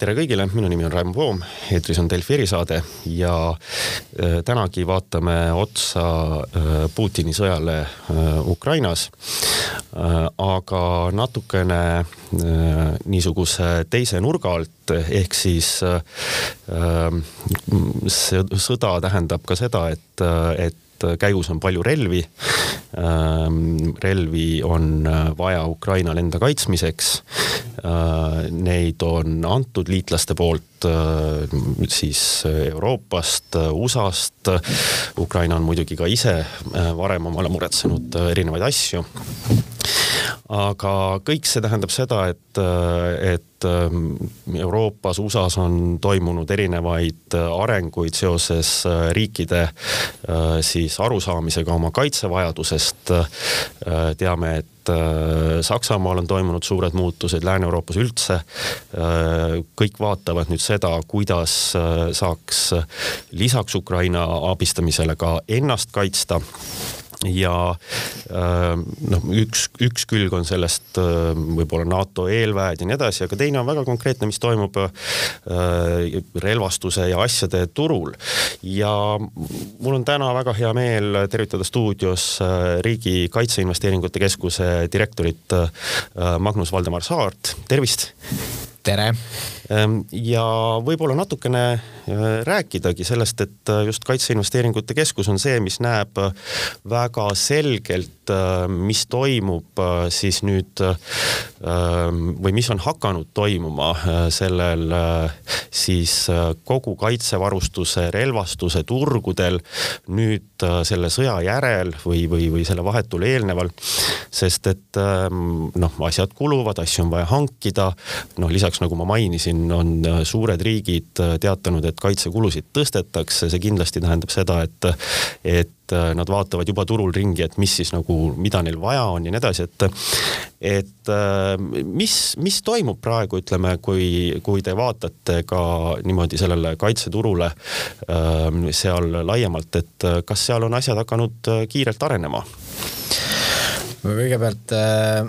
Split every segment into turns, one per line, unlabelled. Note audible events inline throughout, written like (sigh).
tere kõigile, minu nimi on Raimo Poom, eetris on Delfi erisaade ja äh, tänagi vaatame otsa äh, Putini sõjale äh, Ukrainas. aga natukene niisuguse teise nurga alt, ehk siis see sõda tähendab ka seda, et, et et käigus on palju relvi. Ähm, relvi on äh, vaja Ukrainal enda kaitsmiseks. Äh, neid on antud liitlaste poolt äh, siis Euroopast, USA-st. Ukraina on muidugi ka ise varem omale muretsenud erinevaid asju aga kõik see tähendab seda, et, et ähm, Euroopas, USA-s on toimunud erinevaid arenguid seoses äh, riikide äh, siis arusaamisega oma kaitsevajadusest. Äh, teame, et Saksamaal on toimunud suured muutused, Lääne-Euroopas üldse. kõik vaatavad nüüd seda, kuidas saaks lisaks Ukraina abistamisele ka ennast kaitsta ja äh, noh, üks, üks külg on sellest äh, võib-olla NATO eelväed ja nii edasi, aga teine on väga konkreetne, mis toimub äh, relvastuse ja asjade turul. ja mul on täna väga hea meel tervitada stuudios Riigi Kaitseinvesteeringute Keskuse direktorit Magnus Valdemar Saart, tervist.
tere
Ehm, ja võib-olla natukene rääkidagi sellest, et äh, just Kaitseinvesteeringute Keskus on see, mis näeb äh, väga selgelt, mis toimub siis nüüd või mis on hakanud toimuma sellel siis kogu kaitsevarustuse, relvastuse turgudel nüüd selle sõja järel või, või, või selle vahetul eelneval. sest et ähm, noh, asjad kuluvad, asju on vaja hankida, noh lisaks nagu ma mainisin, on, äh, suured riigid äh, teatanud, et kaitsekulusid tõstetakse, see kindlasti tähendab seda, et, et äh, nad vaatavad juba turul ringi, et mis siis nagu, mida neil vaja on ja nii edasi, et, et mis, mis toimub praegu, ütleme, kui, kui te vaatate ka niimoodi sellele kaitseturule seal laiemalt, et kas seal on asjad hakanud kiirelt arenema?
Ma kõigepealt äh,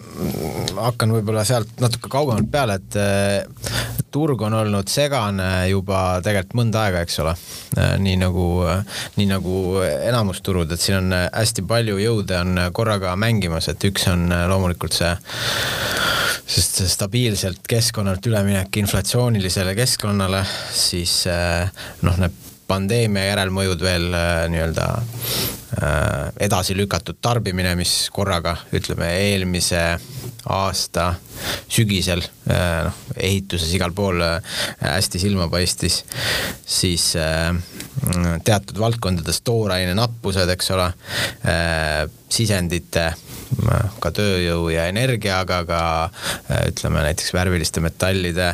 hakkan võib-olla sealt natuke kaugemalt peale, et äh, turg on olnud segane juba tegelikult mõnda aega, eks ole äh,. nii nagu äh,, nii nagu enamus turud, et siin on äh, hästi palju jõude on korraga mängimas, et üks on äh, loomulikult see sest stabiilselt keskkonnalt üleminek inflatsioonilisele keskkonnale, siis äh, noh, need pandeemia järelmõjud veel äh, nii-öelda äh, edasi lükatud tarbimine, mis korraga ütleme eelmise aasta sügisel äh, noh, ehituses igal pool hästi silma paistis, siis teatud valdkondades tooraine nappused, eks ole, sisendite ka tööjõu ja energia, aga ka ütleme näiteks värviliste metallide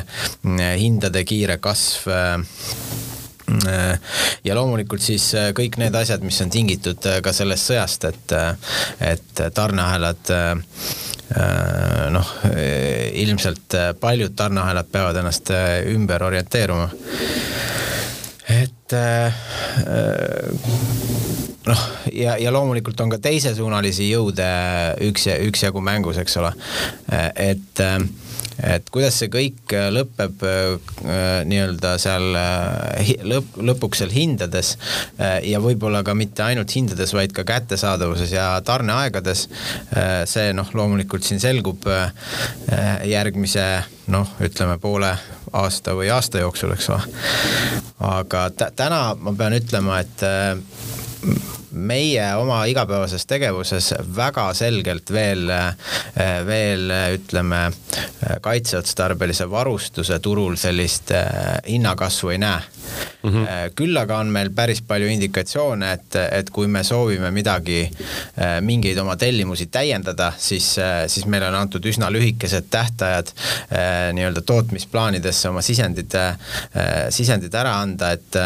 hindade kiire kasv Äh, ja loomulikult siis äh, kõik need asjad, mis on tingitud äh, ka sellest sõjast, et, et tarneahelad noh, ilmselt paljud tarneahelad peavad ennast ümber orienteeruma. et noh, ja, ja loomulikult on ka teisesuunalisi jõude üks, üksjagu mängus, eks ole, et et kuidas see kõik äh, lõpeb äh, nii-öelda seal äh, lõpp, lõpuks seal hindades ja võib-olla ka mitte ainult hindades, vaid ka kättesaadavuses ja tarneaegades. see noh, loomulikult siin selgub järgmise noh, ütleme poole aasta või aasta jooksul, eks ole. aga täna ma pean ütlema, et meie oma igapäevases tegevuses väga selgelt veel, veel ütleme, kaitseotstarbelise varustuse turul sellist hinnakasvu ei näe mm. -hmm. küll aga on meil päris palju indikatsioone, et, et kui me soovime midagi, mingeid oma tellimusi täiendada, siis, siis meile on antud üsna lühikesed tähtajad nii-öelda tootmisplaanidesse oma sisendid, sisendid ära anda, et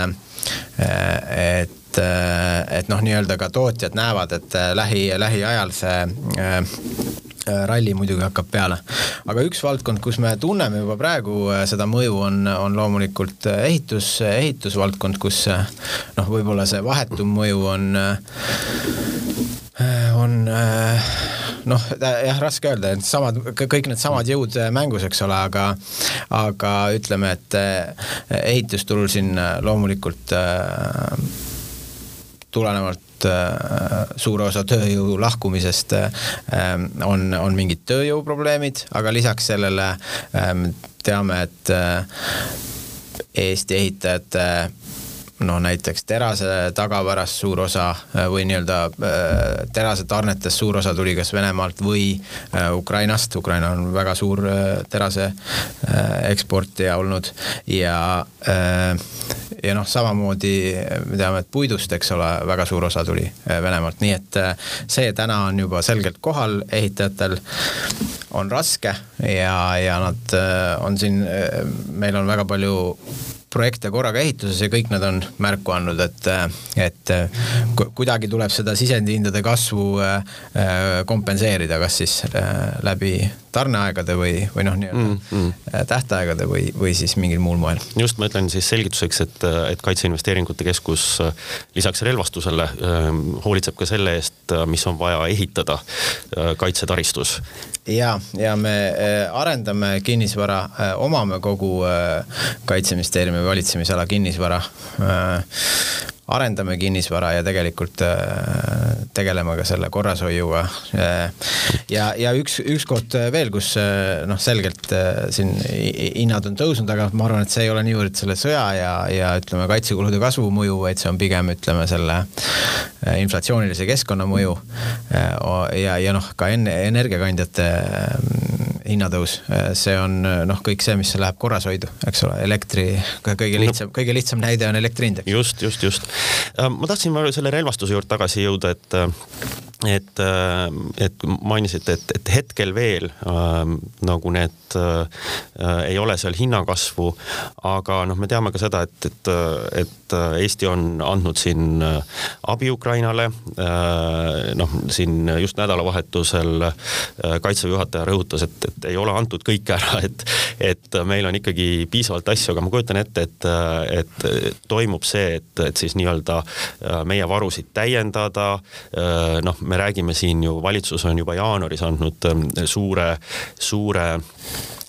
et et, äh, et noh, nii-öelda ka tootjad näevad, et äh, lähi, lähiajal see äh, ralli muidugi hakkab peale. aga üks valdkond, kus me tunneme juba praegu seda mõju, on, on loomulikult ehitus, ehitusvaldkond, kus noh, võib-olla see vahetum mõju on, on noh, jah, raske öelda, et samad, kõik needsamad jõud mängus, eks ole, aga aga ütleme, et ehitusturul siin loomulikult tulenevalt suure osa tööjõu lahkumisest on, on mingid tööjõuprobleemid, aga lisaks sellele teame, et Eesti ehitajate noh, näiteks terase tagavarast suur osa äh, või nii-öelda äh, terase tarnetest suur osa tuli kas Venemaalt või äh, Ukrainast, Ukraina on väga suur terase eksportija olnud. Ja ja noh, samamoodi me teame, et puidust, eks ole, väga suur osa tuli Venemaalt, nii et see täna on juba selgelt kohal, ehitajatel on raske ja, ja nad on siin, meil on väga palju projekte korraga ehituses ja kõik nad on märku andnud, et, et kuidagi tuleb seda sisendihindade kasvu äh, kompenseerida, kas siis äh, läbi tarneaegade või, või noh, nii-öelda mm, mm. tähtaegade või, või siis mingil muul moel.
just, ma ütlen siis selgituseks, et, et Kaitseinvesteeringute Keskus lisaks relvastusele hoolitseb ka selle eest, mis on vaja ehitada kaitsetaristus
ja, ja me arendame kinnisvara, omame kogu kaitseministeeriumi valitsemisala kinnisvara äh, arendame kinnisvara ja tegelikult äh, tegeleme ka selle korrashoiuga. Äh, ja, ja üks, üks koht veel, kus noh, selgelt siin hinnad on tõusnud, aga ma arvan, et see ei ole niivõrd selle sõja ja, ja ütleme, kaitsekulude kasvu mõju, vaid see on pigem ütleme selle inflatsioonilise keskkonna mõju. ja, ja noh, ka enne energiakandjate hinnatõus, see on noh, kõik see, mis läheb korrashoidu, eks ole, elektri, kõige lihtsam no., kõige lihtsam näide on elektri hind.
just, just, just. Äh, ma tahtsin selle relvastuse juurde tagasi jõuda, et et, äh, et mainisite, et, et hetkel veel äh, nagu need äh, ei ole seal hinnakasvu, aga noh, me teame ka seda, et, et, et Eesti on andnud siin abi Ukrainale äh,. noh, siin just nädalavahetusel kaitseväe juhataja rõhutas, et, et ei ole antud kõike ära, (laughs) et, et meil on ikkagi piisavalt asju, aga ma kujutan ette, et, et toimub see, et, et siis nii-öelda meie varusid täiendada. noh, me räägime siin ju, valitsus on juba jaanuaris andnud suure, suure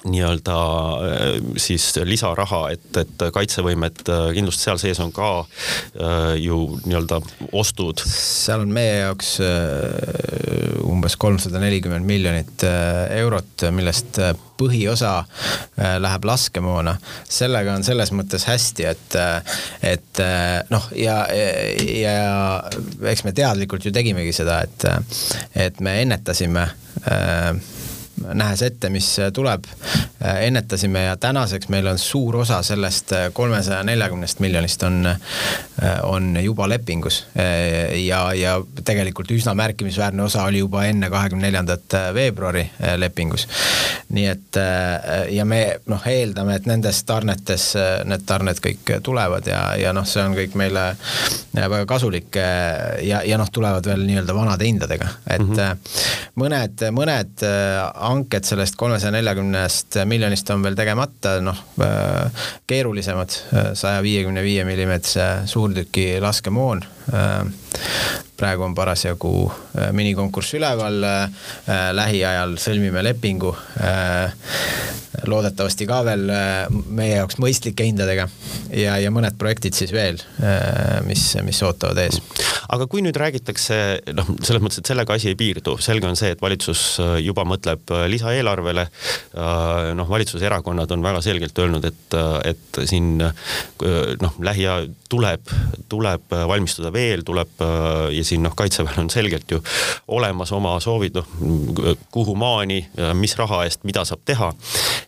nii-öelda äh, siis lisaraha, et, et kaitsevõimet äh, kindlasti seal sees on ka äh, ju nii-öelda ostud.
seal on meie jaoks umbes kolmsada nelikümmend miljonit eurot, millest põhiosa läheb laskemoona. sellega on selles mõttes hästi, et, et noh, ja, ja eks me teadlikult ju tegimegi seda, et, et me ennetasime äh, nähes ette, mis tuleb, ennetasime ja tänaseks meil on suur osa sellest kolmesaja neljakümnest miljonist on, on juba lepingus. ja, ja tegelikult üsna märkimisväärne osa oli juba enne kahekümne neljandat veebruari lepingus. nii et ja me noh, eeldame, et nendes tarnetes need tarned kõik tulevad ja, ja noh, see on kõik meile väga kasulik ja, ja noh, tulevad veel nii-öelda vanade hindadega, et mm -hmm. mõned, mõned hanked sellest kolmesaja neljakümnest miljonist on veel tegemata, noh äh, keerulisemad, saja viiekümne viie millimeetrise suurtüki laskemoon. Äh, praegu on parasjagu äh, minikonkurss üleval, lähiajal sõlmime lepingu loodetavasti ka veel meie jaoks mõistlike hindadega ja, ja mõned projektid siis veel, mis, mis ootavad ees.
aga kui nüüd räägitakse, noh, selles mõttes, et sellega asi ei piirdu, selge on see, et valitsus juba mõtleb lisaeelarvele. noh, valitsuserakonnad on väga selgelt öelnud, et, et siin noh, lähiajal tuleb, tuleb valmistuda veel, tuleb ja siin noh, kaitseväel on selgelt ju olemas oma soovid, noh kuhu maani, mis raha eest, mida saab teha.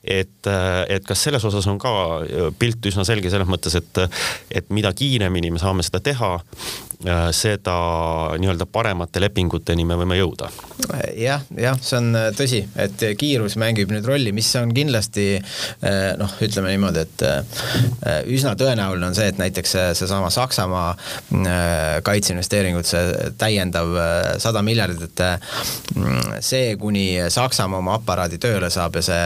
Et, et kas selles osas on ka pilt üsna selge selles mõttes, et, et mida kiiremini me saame seda teha, seda nii-öelda paremate lepinguteni me võime jõuda.
jah, jah, see on tõsi, et kiirus mängib nüüd rolli, mis on kindlasti noh, ütleme niimoodi, et üsna tõenäoline on see, et näiteks seesama Saksamaa kaitseinvesteeringud, see täiendav sada miljardit, et see, kuni Saksamaa oma aparaadi tööle saab ja see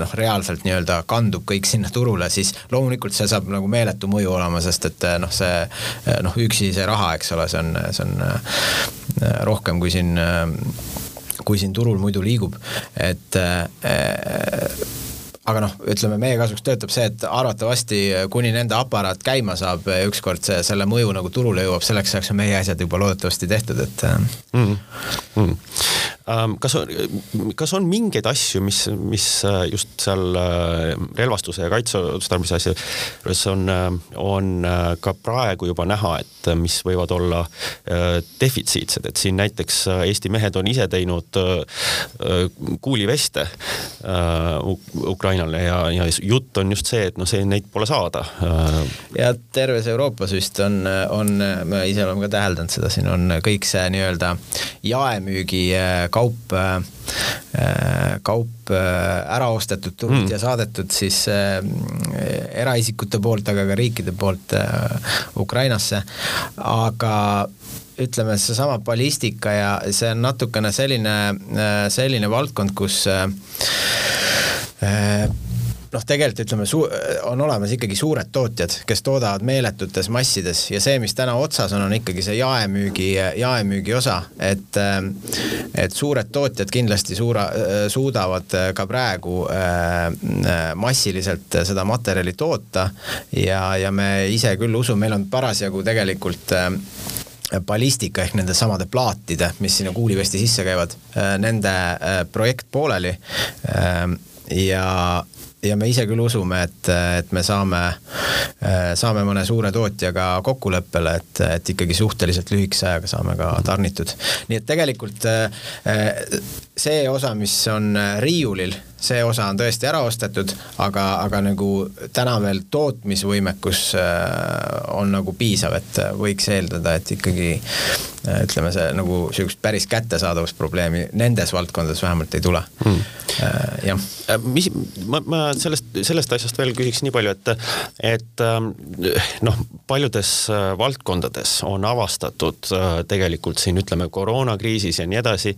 noh, reaalselt nii-öelda kandub kõik sinna turule, siis loomulikult see saab nagu meeletu mõju olema, sest et noh, see noh, üksi see raha, eks ole, see on, see on rohkem kui siin kui siin turul muidu liigub, et aga noh, ütleme meie kasuks töötab see, et arvatavasti kuni nende aparaat käima saab ükskord see, selle mõju nagu turule jõuab, selleks ajaks on meie asjad juba loodetavasti tehtud, et mm.
-hmm. Kas on, kas on mingeid asju, mis, mis äh, just seal äh, relvastuse ja kaitseotstarbemise asjades on, äh, on ka praegu juba näha, et mis võivad olla defitsiitsed, et siin näiteks Eesti mehed on ise teinud kuuliveste Ukraina Ukrainale ja, ja jutt on just see, et noh, see, neid pole saada.
ja terves Euroopas vist on, on, me ise oleme ka täheldanud seda, siin on kõik see nii-öelda jaemüügi kaup, äh, kaup äh, ära ostetud turult mm. ja saadetud siis eraisikute poolt, aga ka riikide poolt Ukrainasse, aga ütleme, seesama ballistika ja see on natukene selline, selline valdkond, kus Äh, noh, tegelikult ütleme, su-, on olemas ikkagi suured tootjad, kes toodavad meeletutes massides ja see, mis täna otsas on, on ikkagi see jaemüügi, jaemüügi osa, et äh, et suured tootjad kindlasti suura, suudavad ka praegu äh, massiliselt seda materjali toota ja, ja me ise küll usume, meil on parasjagu tegelikult ballistika ehk nende samade plaatide, mis sinna kuulivesti sisse käivad, nende projekt pooleli. Ja, ja me ise küll usume, et, et me saame, saame mõne suure tootjaga kokkuleppele, et, et ikkagi suhteliselt lühikese ajaga saame ka tarnitud. nii et tegelikult see osa, mis on riiulil see osa on tõesti ära ostetud, aga, aga nagu täna veel tootmisvõimekus äh, on nagu piisav, et võiks eeldada, et ikkagi äh, ütleme, see nagu niisugust päris kättesaadavusprobleemi nendes valdkondades vähemalt ei tule hmm.. jah.
mis, ma, ma sellest, sellest asjast veel küsiks nii palju, et, et noh, paljudes valdkondades on avastatud tegelikult siin ütleme koroonakriisis ja nii edasi,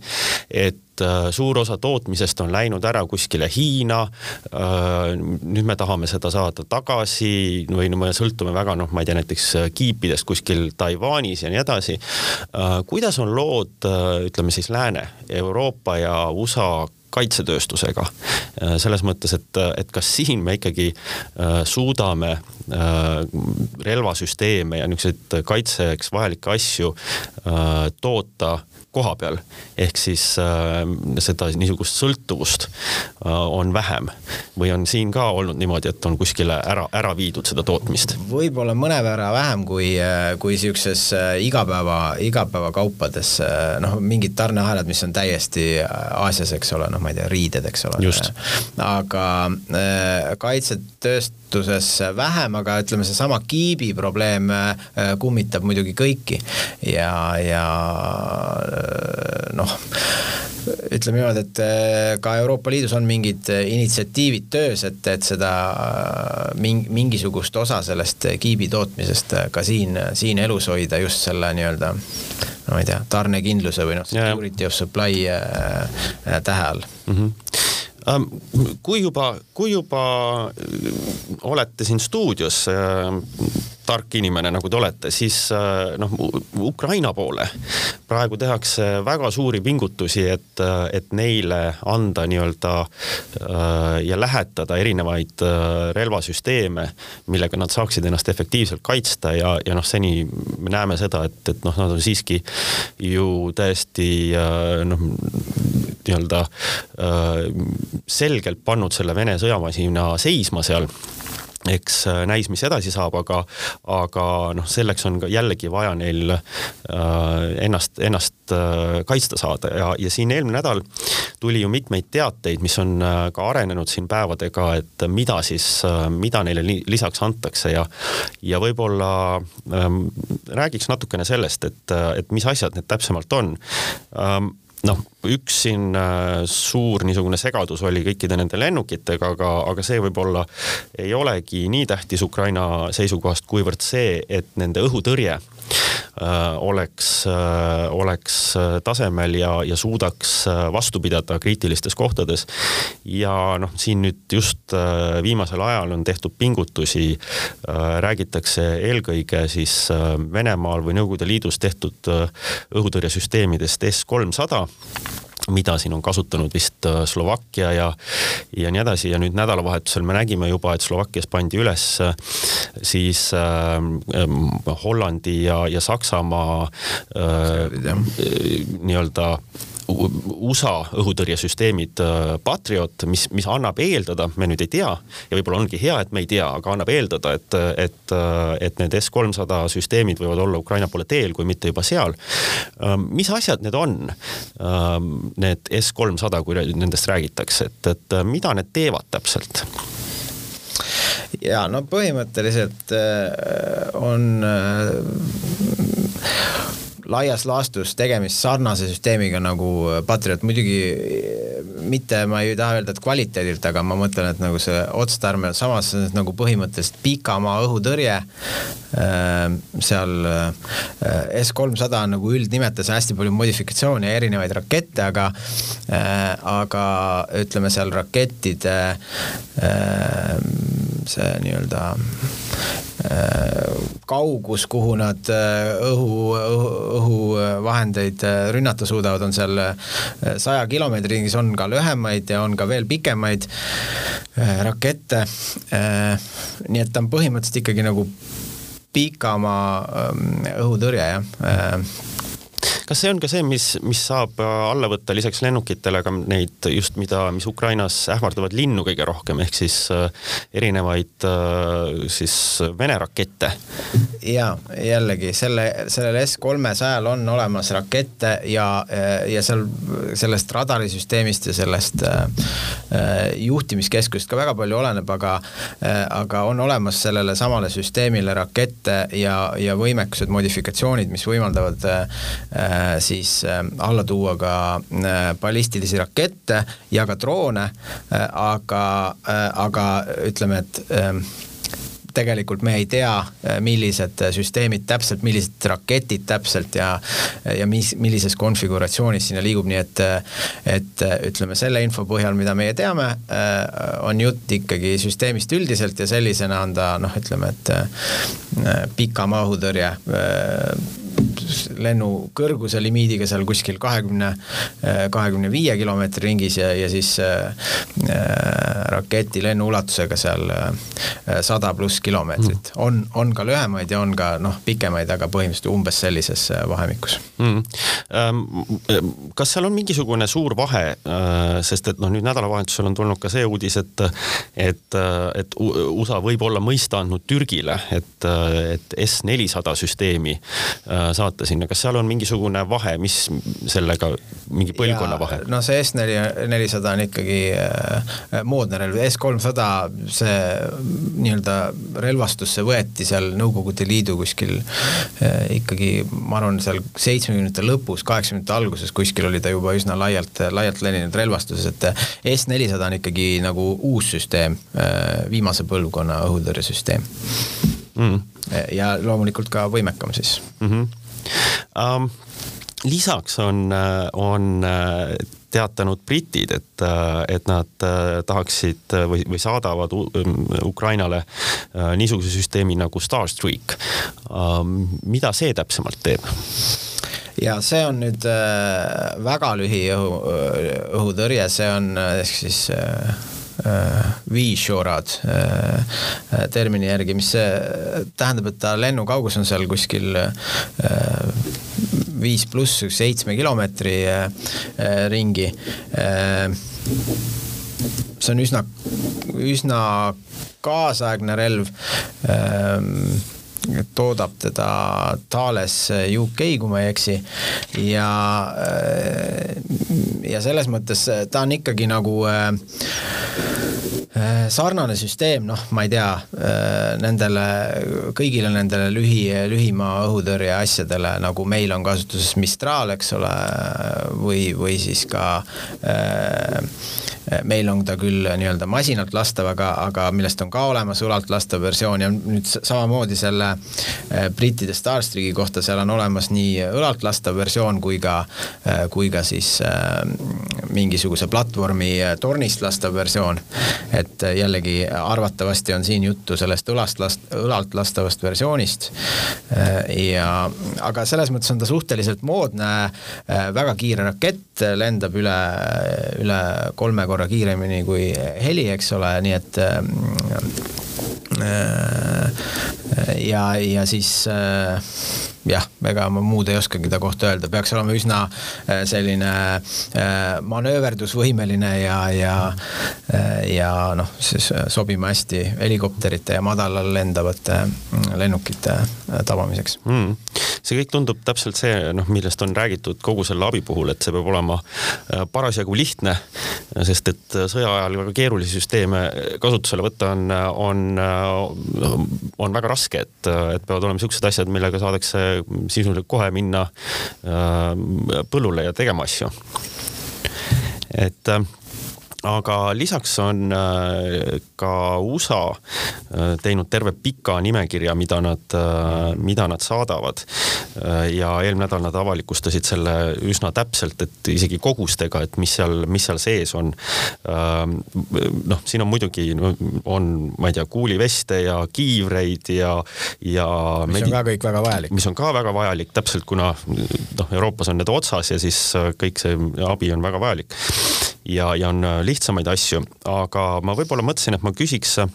et Äh, suur osa tootmisest on läinud ära kuskile Hiina. Äh, nüüd me tahame seda saada tagasi või no me sõltume väga noh, ma ei tea, näiteks äh, kiipidest kuskil Taiwanis ja nii edasi. kuidas on lood, ütleme siis Lääne, Euroopa ja USA kaitsetööstusega. selles mõttes, et, et kas siin me ikkagi suudame relvasüsteeme ja niisuguseid kaitseks vajalikke asju toota koha peal. ehk siis äh, seda niisugust sõltuvust äh, on vähem või on siin ka olnud niimoodi, et on kuskile ära, ära viidud seda tootmist?
võib-olla mõnevõrra vähem kui, äh, kui siukses äh, igapäeva, igapäevakaupades äh, noh, mingid tarneahelad, mis on täiesti Aasias, eks ole, noh, ma ei tea, riided, eks ole. aga äh, kaitsetööst kasutuses vähem, aga ütleme, seesama kiibi probleem äh, kummitab muidugi kõiki. Ja, ja äh, noh, ütleme niimoodi, et äh, ka Euroopa Liidus on mingid initsiatiivid töös, et, et seda ming-, mingisugust osa sellest kiibi tootmisest ka siin, siin elus hoida just selle nii-öelda no ma ei tea, tarnekindluse või noh, security of supply äh, tähe all. Mm. -hmm
kui juba, kui juba äh, olete siin stuudios äh, tark inimene, nagu te olete, siis äh, noh, Ukraina poole praegu tehakse väga suuri pingutusi, et, et neile anda nii-öelda ja lähetada erinevaid relvasüsteeme, millega nad saaksid ennast efektiivselt kaitsta ja, ja noh, seni me näeme seda, et, et noh, nad on siiski ju täiesti noh, nii-öelda selgelt pannud selle Vene sõjamasina seisma seal. Eks äh, näis, mis edasi saab, aga, aga noh, selleks on ka jällegi vaja neil äh, ennast, ennast äh, kaitsta saada. Ja, ja siin eelmine nädal tuli ju mitmeid teateid, mis on äh, ka arenenud siin päevadega, et mida siis äh,, mida neile li lisaks antakse. Ja, ja võib-olla ähm, räägiks natukene sellest, et, et mis asjad need täpsemalt on. Ähm, noh, üks siin äh, suur niisugune segadus oli kõikide nende lennukitega, aga, aga see võib-olla ei olegi nii tähtis Ukraina seisukohast, kuivõrd see, et nende õhutõrje oleks, äh, oleks äh, tasemel ja, ja suudaks vastu pidada kriitilistes kohtades. ja noh, siin nüüd just viimasel ajal on tehtud pingutusi, räägitakse eelkõige siis Venemaal või Nõukogude Liidus tehtud õhutõrjesüsteemidest S kolmsada mida siin on kasutanud vist äh, Slovakkia ja, ja nii edasi. Ja nüüd nädalavahetusel me nägime juba, et Slovakkias pandi üles äh, siis äh, Hollandi ja, ja Saksamaa äh, nii-öelda USA õhutõrjesüsteemid äh, Patriot, mis, mis annab eeldada, me nüüd ei tea ja võib-olla ongi hea, et me ei tea, aga annab eeldada, et, et, et need S-300 süsteemid võivad olla Ukraina poole teel, kui mitte juba seal. Ähm, mis asjad need on, need S-300, kui nendest räägitakse, et, et mida need teevad täpselt?
ja no põhimõtteliselt äh, on äh, laias laastus tegemist sarnase süsteemiga nagu äh, Patriot, muidugi äh, mitte, ma ei taha öelda, et kvaliteedilt, aga ma mõtlen, et nagu see otstarve, samas nagu põhimõtteliselt pikamaa õhutõrje, äh, seal S-300 on nagu üldnimetus, hästi palju modifikatsioone ja erinevaid rakette, aga aga ütleme seal rakettide see nii-öelda kaugus, kuhu nad õhu, õhu, õhuvahendeid äh, rünnata suudavad, on seal äh, saja kilomeetri ringis, on ka lühemaid ja on ka veel pikemaid äh, rakette. nii et ta on põhimõtteliselt ikkagi nagu pikamaa ähm, õhutõrje, jah
kas see on ka see, mis, mis saab äh, alla võtta lisaks lennukitele ka neid just, mida, mis Ukrainas ähvardavad linnu kõige rohkem, ehk siis äh, erinevaid äh, siis Vene rakette?
ja jällegi selle, sellel S-kolmesajal on olemas rakette ja, ja seal sellest radarisüsteemist ja sellest juhtimiskeskusest ka väga palju oleneb, aga aga on olemas sellele samale süsteemile rakette ja, ja võimekused, modifikatsioonid, mis võimaldavad Äh, siis äh, alla tuua ka äh, ballistilisi rakette ja ka droone, aga, aga ütleme, et tegelikult me ei tea, millised süsteemid täpselt, millised raketid täpselt ja ja mis, millises konfiguratsioonis sinna liigub, nii et et ütleme, selle info põhjal, mida meie teame, on jutt ikkagi süsteemist üldiselt ja sellisena on ta noh, ütleme, et pika maa-õhutõrje lennu kõrguse limiidiga seal kuskil kahekümne, kahekümne viie kilomeetri ringis ja, ja siis äh, raketi lennuulatusega seal äh, sada pluss kilomeetrit. Mm.. on, on ka lühemaid ja on ka noh, pikemaid, aga põhimõtteliselt umbes sellises äh, vahemikus. Mm..
Ähm, kas seal on mingisugune suur vahe, sest et noh, nüüd nädalavahetusel on tulnud ka see uudis, et et, et USA võib olla mõista andnud Türgile, et, et S-400 süsteemi saata sinna, kas seal on mingisugune vahe, mis sellega, mingi põlvkonna vahe?
no see S4, nelisada on ikkagi äh, moodne relv, S300, see nii-öelda relvastusse võeti seal Nõukogude Liidu kuskil äh, ikkagi, ma arvan, seal seitsmekümnendate lõpus, kaheksakümnendate alguses kuskil oli ta juba üsna laialt, laialt levinud relvastuses, et äh, S400 on ikkagi nagu uus süsteem äh,, viimase põlvkonna õhutõrjesüsteem mm. ja loomulikult ka võimekam siis mm. -hmm
um,. lisaks on, on teatanud britid, et, et nad tahaksid või, või saadavad Ukrainale niisuguse süsteemi nagu Starstreak. mida see täpsemalt teeb?
ja see on nüüd äh, väga lühiõhu, õhutõrje, see on ehk siis äh, Äh, viishorad äh, äh, termini järgi, mis tähendab, et ta lennukaugus on seal kuskil viis pluss seitsme kilomeetri ringi. see on üsna, üsna kaasaegne relv toodab teda Thales UK, kui ma ei eksi. ja, ja selles mõttes ta on ikkagi nagu äh, sarnane süsteem, noh, ma ei tea, nendele, kõigile nendele lühi, lühimaa õhutõrje asjadele, nagu meil on kasutuses Mistral, eks ole, või, või siis ka äh, meil on ta küll nii-öelda masinalt lastav, aga, aga millest on ka olemas õlalt lastav versioon ja nüüd samamoodi selle brittide Starstreaki kohta, seal on olemas nii õlalt lastav versioon kui ka, kui ka siis mingisuguse platvormi tornist lastav versioon. et jällegi arvatavasti on siin juttu sellest õlast last-, õlalt lastavast versioonist ja aga selles mõttes on ta suhteliselt moodne, väga kiire rakett, lendab üle, üle kolme korra kiiremini kui heli, eks ole, nii et ja, ja siis jah, ega ma muud ei oskagi ta kohta öelda, peaks olema üsna äh, selline äh, manööverdusvõimeline ja, ja äh, ja noh, siis sobima hästi helikopterite ja madalal lendavate mm, lennukite tabamiseks. Mm..
see kõik tundub täpselt see, noh, millest on räägitud kogu selle abi puhul, et see peab olema parasjagu lihtne, sest et sõja ajal väga keerulisi süsteeme kasutusele võtta on, on, on väga raske, et, et peavad olema niisugused asjad, millega saadakse sisuliselt kohe minna äh, põllule ja tegema asju. et äh, aga lisaks on äh, ka USA äh, teinud terve pika nimekirja, mida nad, äh, mida nad saadavad. ja eelmine nädal nad avalikustasid selle üsna täpselt, et isegi kogustega, et mis seal, mis seal sees on. noh, siin on muidugi, on, ma ei tea, kuuliveste ja kiivreid ja, ja.
mis on ka kõik väga vajalik.
mis on ka väga vajalik, täpselt kuna noh, Euroopas on need otsas ja siis kõik see abi on väga vajalik ja, ja on äh, lihtsamaid asju, aga ma võib-olla mõtlesin, et ma küsiks äh,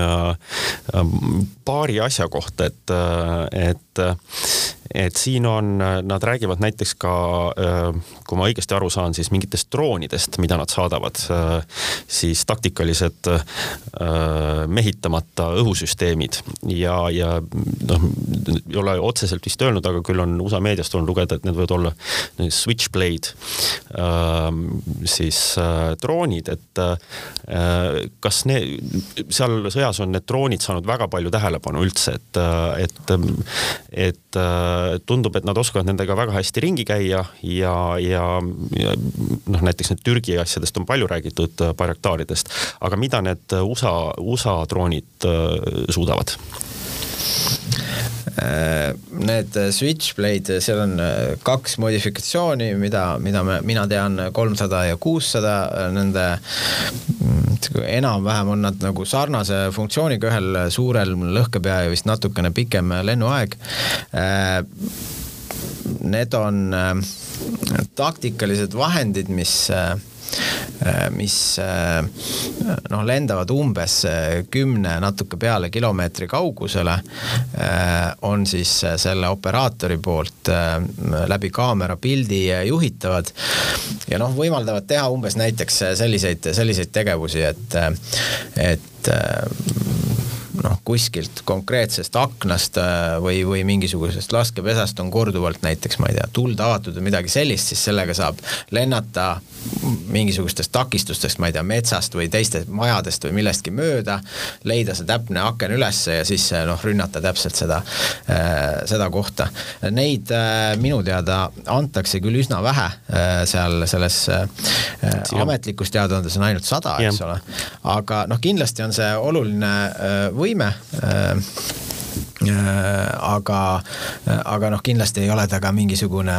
äh, paari asja kohta, et, et et siin on, nad räägivad näiteks ka, kui ma õigesti aru saan, siis mingitest droonidest, mida nad saadavad, siis taktikalised mehitamata õhusüsteemid. Ja, ja noh, ei ole otseselt vist öelnud, aga küll on USA meediast olnud lugeda, et need võivad olla Switchblade siis droonid, et kas need, seal sõjas on need droonid saanud väga palju tähelepanu üldse, et, et, et tundub, et nad oskavad nendega väga hästi ringi käia ja, ja, ja noh, näiteks need Türgi asjadest on palju räägitud, äh, Bayraktaaridest, aga mida need USA, USA droonid äh, suudavad?
Äh, need Switchblade, seal on kaks modifikatsiooni, mida, mida me, mina tean, kolmsada ja kuussada, nende mm, enam-vähem on nad nagu sarnase funktsiooniga, ühel suurel lõhkepea ja vist natukene pikem lennuaeg. Need on taktikalised vahendid, mis Äh, mis äh, noh, lendavad umbes äh, kümne natuke peale kilomeetri kaugusele, on siis selle operaatori poolt läbi kaamera pildi juhitavad ja noh, võimaldavad teha umbes näiteks selliseid, selliseid tegevusi, et, et kuskilt konkreetsest aknast äh, või, või mingisugusest laskepesast on korduvalt näiteks, ma ei tea, tuld avatud või midagi sellist, siis sellega saab lennata mingisugustest takistustest, ma ei tea, metsast või teistest majadest või millestki mööda, leida see täpne aken ülesse ja siis noh, rünnata täpselt seda, äh, seda kohta. Neid äh, minu teada antakse küll üsna vähe seal selles ametlikus teadaandes on ainult sada, eks ole, aga noh, kindlasti on see oluline võime äh, Äh, aga, aga noh, kindlasti ei ole ta ka mingisugune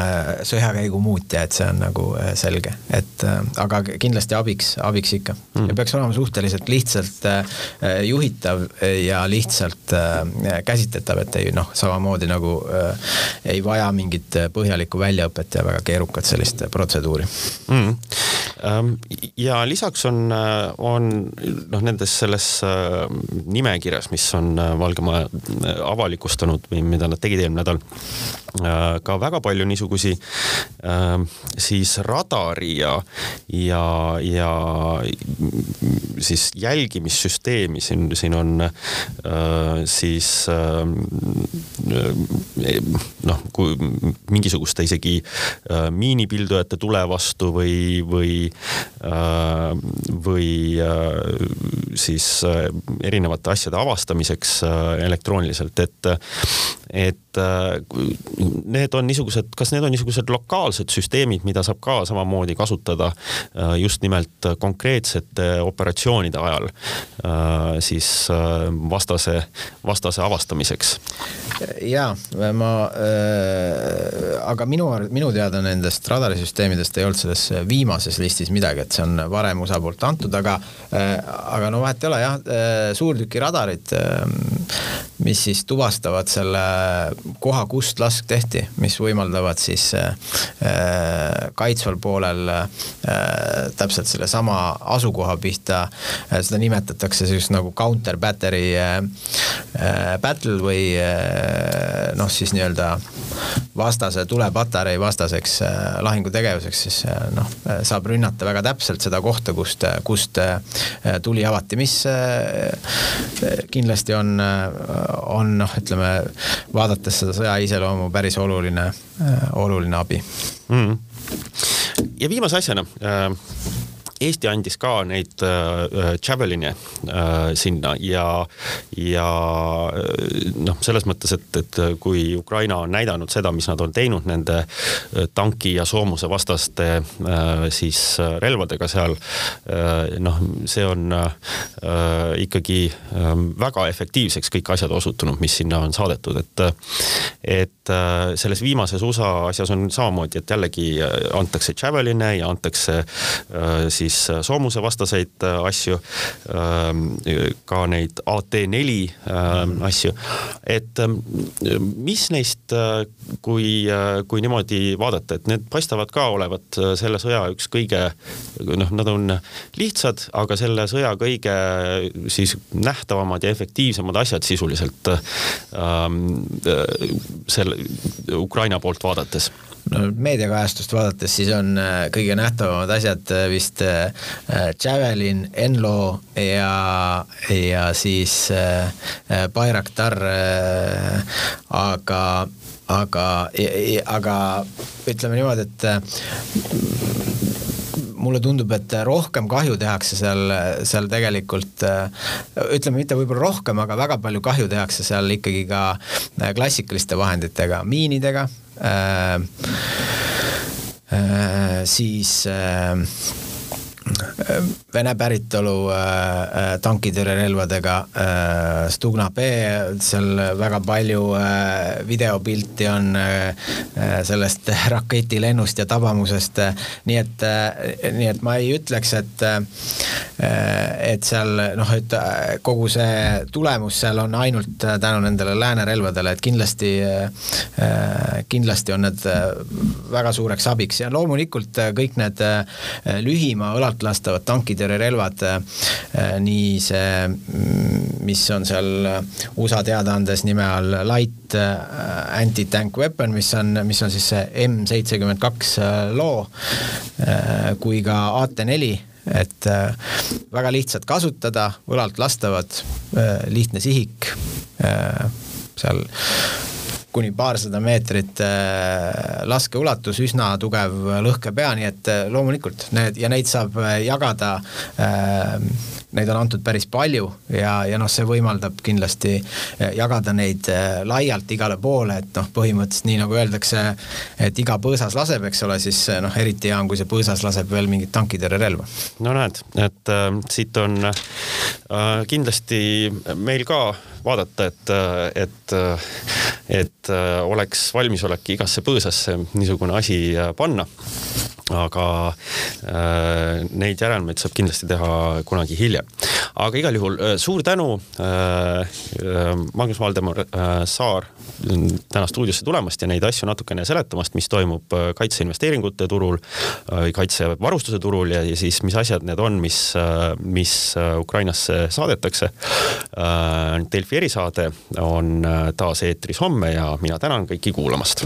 sõjakäigu muutja, et see on nagu äh, selge, et äh, aga kindlasti abiks, abiks ikka. Mm.. ja peaks olema suhteliselt lihtsalt juhitav ja lihtsalt käsitletav, et ei noh, samamoodi nagu ei vaja mingit põhjalikku väljaõpet ja väga keerukat sellist protseduuri. Mm..
Ja lisaks on, on noh, nendes selles nimekirjas, mis on Valge Maja avalikustanud või mida nad tegid eelmine nädal, äh, ka väga palju niisugusi äh, siis radari ja, ja, ja siis jälgimissüsteemi siin, siin on äh, siis noh, kui mingisuguste isegi miinipildujate tule vastu või, või, või siis erinevate asjade avastamiseks elektrooniliselt, et, et need on niisugused, kas need on niisugused lokaalsed süsteemid, mida saab ka samamoodi kasutada just nimelt konkreetsete operatsioonide ajal siis vastase, vastase avastamiseks?
jaa, ma äh,, aga minu, minu teada nendest radarisüsteemidest ei olnud selles viimases listis midagi, et see on varem osapoolt antud, aga äh, aga no vahet ei ole jah äh,, suurtükiradarid äh,, mis siis tuvastavad selle koha, kust lask tehti, mis võimaldavad siis äh, kaitsval poolel äh, täpselt sellesama asukoha pihta. Äh,, seda nimetatakse siis nagu counter battery äh, äh, battle või äh, noh, siis nii-öelda vastase tulepatarei vastaseks äh, lahingutegevuseks, siis äh, noh, saab rünnata väga täpselt seda kohta, kust, kust äh, tuli avati, mis kindlasti on, on noh, ütleme vaadates seda sõja iseloomu päris oluline, oluline abi. Mm..
ja viimase asjana äh Eesti andis ka neid äh, Javeline äh, sinna ja, ja äh, noh, selles mõttes, et, et kui Ukraina on näidanud seda, mis nad on teinud nende äh, tanki ja soomuse vastaste äh, siis äh, relvadega seal, noh, see on ikkagi väga efektiivseks kõik asjad osutunud, mis sinna on saadetud, et et selles viimases USA asjas on samamoodi, et jällegi antakse Javeline ja antakse siis siis äh, soomusevastaseid äh, asju, ähm, ka neid AT4 ähm, asju. et ähm, mis neist, äh, kui, kui niimoodi vaadata, et need paistavad ka olevat selle sõja üks kõige noh, nad on lihtsad, aga selle sõja kõige siis nähtavamad ja efektiivsemad asjad sisuliselt selle Ukraina poolt vaadates
no meediakajastust vaadates, siis on äh, kõige nähtavamad asjad äh, vist äh, Javelin, Enlo ja, ja siis Bayraktar, aga, aga, aga ütleme niimoodi, et mulle tundub, et rohkem kahju tehakse seal, seal tegelikult ütleme, mitte võib-olla rohkem, aga väga palju kahju tehakse seal ikkagi ka klassikaliste vahenditega, miinidega äh,, äh, siis äh, Vene päritolu äh, äh, tankitõrjerelvadega äh,, Stugna B, seal väga palju äh, videopilti on äh, sellest (laughs) raketilennust ja tabamusest. Äh,, nii et äh,, nii et ma ei ütleks, et äh, et seal noh, et äh, kogu see tulemus seal on ainult tänu nendele lääne relvadele, et kindlasti äh,, kindlasti on need väga suureks abiks. Ja loomulikult kõik need lühima õlalt lastavad tankitõrjerelvad, äh, nii see, mm, mis on seal USA teadaandes nime all light äh, anti-tank weapon, mis on, mis on siis see M seitsekümmend kaks äh, loo, kui ka AT4 et väga lihtsad kasutada, õlalt lastavad, lihtne sihik, seal kuni paarsada meetrit äh, laskeulatus, üsna tugev lõhkepea, nii et äh, loomulikult need ja neid saab äh, jagada Neid on antud päris palju ja, ja noh, see võimaldab kindlasti jagada neid laialt igale poole, et noh, põhimõtteliselt nii nagu öeldakse, et iga põõsas laseb, eks ole, siis noh, eriti hea on, kui see põõsas laseb veel mingit tankitõrjerelva.
no näed, et äh, siit on äh, kindlasti meil ka vaadata, et, et, et oleks valmisolek igasse põõsasse niisugune asi panna aga äh, neid järelmeid saab kindlasti teha kunagi hiljem. Aga igal juhul äh, suur tänu äh,, äh Magnus Valdemar äh, Saar täna stuudiosse tulemast ja neid asju natukene seletamast, mis toimub äh, kaitseinvesteeringute turul äh,, kaitsevarustuse turul ja, ja siis mis asjad need on, mis äh,, mis Ukrainasse saadetakse äh,. Delfi erisaade on taas eetris homme ja mina tänan kõiki kuulamast